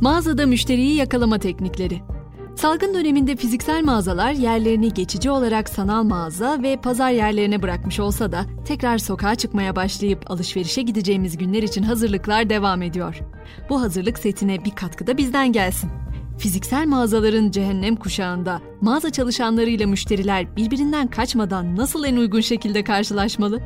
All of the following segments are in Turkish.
Mağazada müşteriyi yakalama teknikleri. Salgın döneminde fiziksel mağazalar yerlerini geçici olarak sanal mağaza ve pazar yerlerine bırakmış olsa da tekrar sokağa çıkmaya başlayıp alışverişe gideceğimiz günler için hazırlıklar devam ediyor. Bu hazırlık setine bir katkı da bizden gelsin. Fiziksel mağazaların cehennem kuşağında mağaza çalışanlarıyla müşteriler birbirinden kaçmadan nasıl en uygun şekilde karşılaşmalı?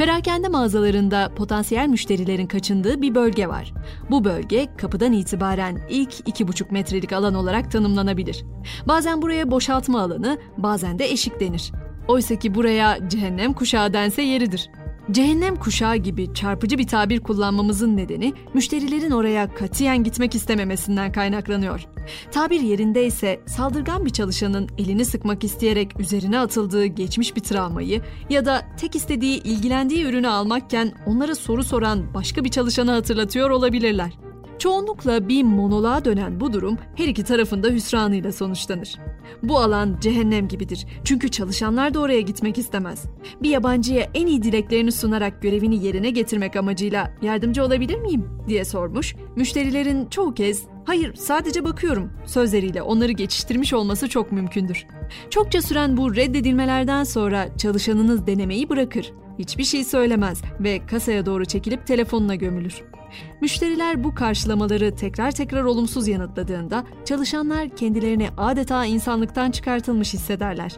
Perakende mağazalarında potansiyel müşterilerin kaçındığı bir bölge var. Bu bölge kapıdan itibaren ilk 2,5 metrelik alan olarak tanımlanabilir. Bazen buraya boşaltma alanı, bazen de eşik denir. Oysa ki buraya cehennem kuşağı dense yeridir. Cehennem kuşağı gibi çarpıcı bir tabir kullanmamızın nedeni müşterilerin oraya katiyen gitmek istememesinden kaynaklanıyor. Tabir yerinde ise saldırgan bir çalışanın elini sıkmak isteyerek üzerine atıldığı geçmiş bir travmayı ya da tek istediği ilgilendiği ürünü almakken onlara soru soran başka bir çalışanı hatırlatıyor olabilirler. Çoğunlukla bir monoloğa dönen bu durum her iki tarafın da hüsranıyla sonuçlanır. Bu alan cehennem gibidir. Çünkü çalışanlar da oraya gitmek istemez. Bir yabancıya en iyi dileklerini sunarak görevini yerine getirmek amacıyla yardımcı olabilir miyim diye sormuş. Müşterilerin çoğu kez hayır sadece bakıyorum sözleriyle onları geçiştirmiş olması çok mümkündür. Çokça süren bu reddedilmelerden sonra çalışanınız denemeyi bırakır. Hiçbir şey söylemez ve kasaya doğru çekilip telefonuna gömülür. Müşteriler bu karşılamaları tekrar tekrar olumsuz yanıtladığında çalışanlar kendilerini adeta insanlıktan çıkartılmış hissederler.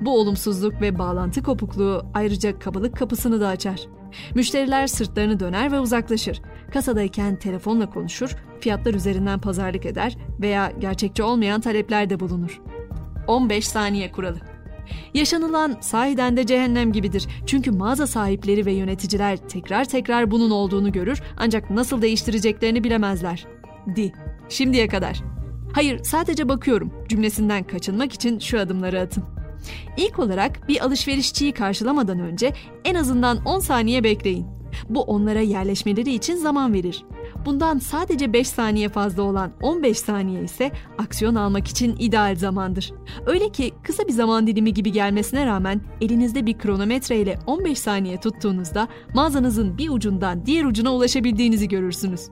Bu olumsuzluk ve bağlantı kopukluğu ayrıca kabalık kapısını da açar. Müşteriler sırtlarını döner ve uzaklaşır. Kasadayken telefonla konuşur, fiyatlar üzerinden pazarlık eder veya gerçekçi olmayan taleplerde bulunur. 15 saniye kuralı Yaşanılan sahiden de cehennem gibidir. Çünkü mağaza sahipleri ve yöneticiler tekrar tekrar bunun olduğunu görür ancak nasıl değiştireceklerini bilemezler. Di. Şimdiye kadar. Hayır, sadece bakıyorum cümlesinden kaçınmak için şu adımları atın. İlk olarak bir alışverişçiyi karşılamadan önce en azından 10 saniye bekleyin. Bu onlara yerleşmeleri için zaman verir. Bundan sadece 5 saniye fazla olan 15 saniye ise aksiyon almak için ideal zamandır. Öyle ki kısa bir zaman dilimi gibi gelmesine rağmen elinizde bir kronometre ile 15 saniye tuttuğunuzda mağazanızın bir ucundan diğer ucuna ulaşabildiğinizi görürsünüz.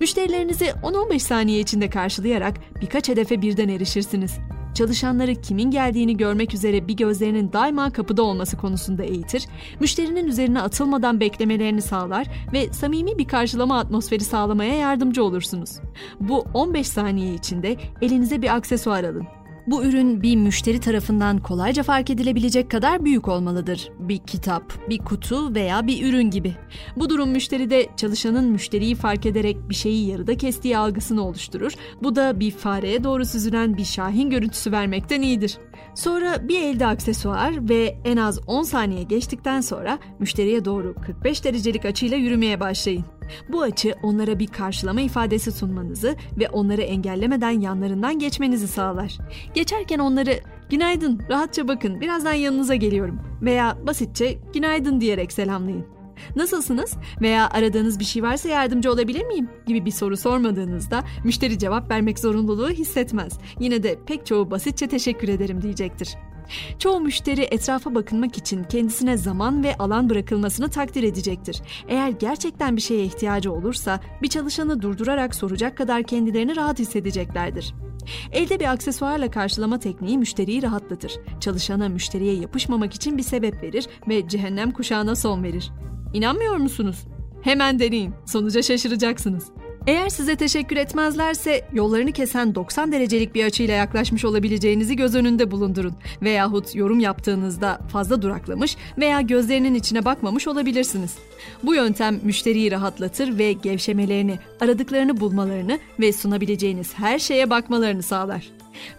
Müşterilerinizi 10-15 saniye içinde karşılayarak birkaç hedefe birden erişirsiniz çalışanları kimin geldiğini görmek üzere bir gözlerinin daima kapıda olması konusunda eğitir, müşterinin üzerine atılmadan beklemelerini sağlar ve samimi bir karşılama atmosferi sağlamaya yardımcı olursunuz. Bu 15 saniye içinde elinize bir aksesuar alın. Bu ürün bir müşteri tarafından kolayca fark edilebilecek kadar büyük olmalıdır. Bir kitap, bir kutu veya bir ürün gibi. Bu durum müşteride çalışanın müşteriyi fark ederek bir şeyi yarıda kestiği algısını oluşturur. Bu da bir fareye doğru süzülen bir şahin görüntüsü vermekten iyidir. Sonra bir elde aksesuar ve en az 10 saniye geçtikten sonra müşteriye doğru 45 derecelik açıyla yürümeye başlayın. Bu açı onlara bir karşılama ifadesi sunmanızı ve onları engellemeden yanlarından geçmenizi sağlar. Geçerken onları "Günaydın, rahatça bakın, birazdan yanınıza geliyorum." veya basitçe "Günaydın" diyerek selamlayın. Nasılsınız veya aradığınız bir şey varsa yardımcı olabilir miyim gibi bir soru sormadığınızda müşteri cevap vermek zorunluluğu hissetmez. Yine de pek çoğu basitçe teşekkür ederim diyecektir. Çoğu müşteri etrafa bakınmak için kendisine zaman ve alan bırakılmasını takdir edecektir. Eğer gerçekten bir şeye ihtiyacı olursa bir çalışanı durdurarak soracak kadar kendilerini rahat hissedeceklerdir. Elde bir aksesuarla karşılama tekniği müşteriyi rahatlatır. Çalışana müşteriye yapışmamak için bir sebep verir ve cehennem kuşağına son verir. İnanmıyor musunuz? Hemen deneyin. Sonuca şaşıracaksınız. Eğer size teşekkür etmezlerse yollarını kesen 90 derecelik bir açıyla yaklaşmış olabileceğinizi göz önünde bulundurun. Veyahut yorum yaptığınızda fazla duraklamış veya gözlerinin içine bakmamış olabilirsiniz. Bu yöntem müşteriyi rahatlatır ve gevşemelerini, aradıklarını bulmalarını ve sunabileceğiniz her şeye bakmalarını sağlar.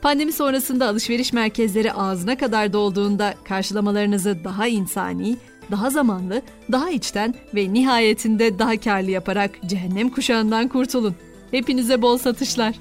Pandemi sonrasında alışveriş merkezleri ağzına kadar dolduğunda karşılamalarınızı daha insani, daha zamanlı, daha içten ve nihayetinde daha karlı yaparak cehennem kuşağından kurtulun. Hepinize bol satışlar.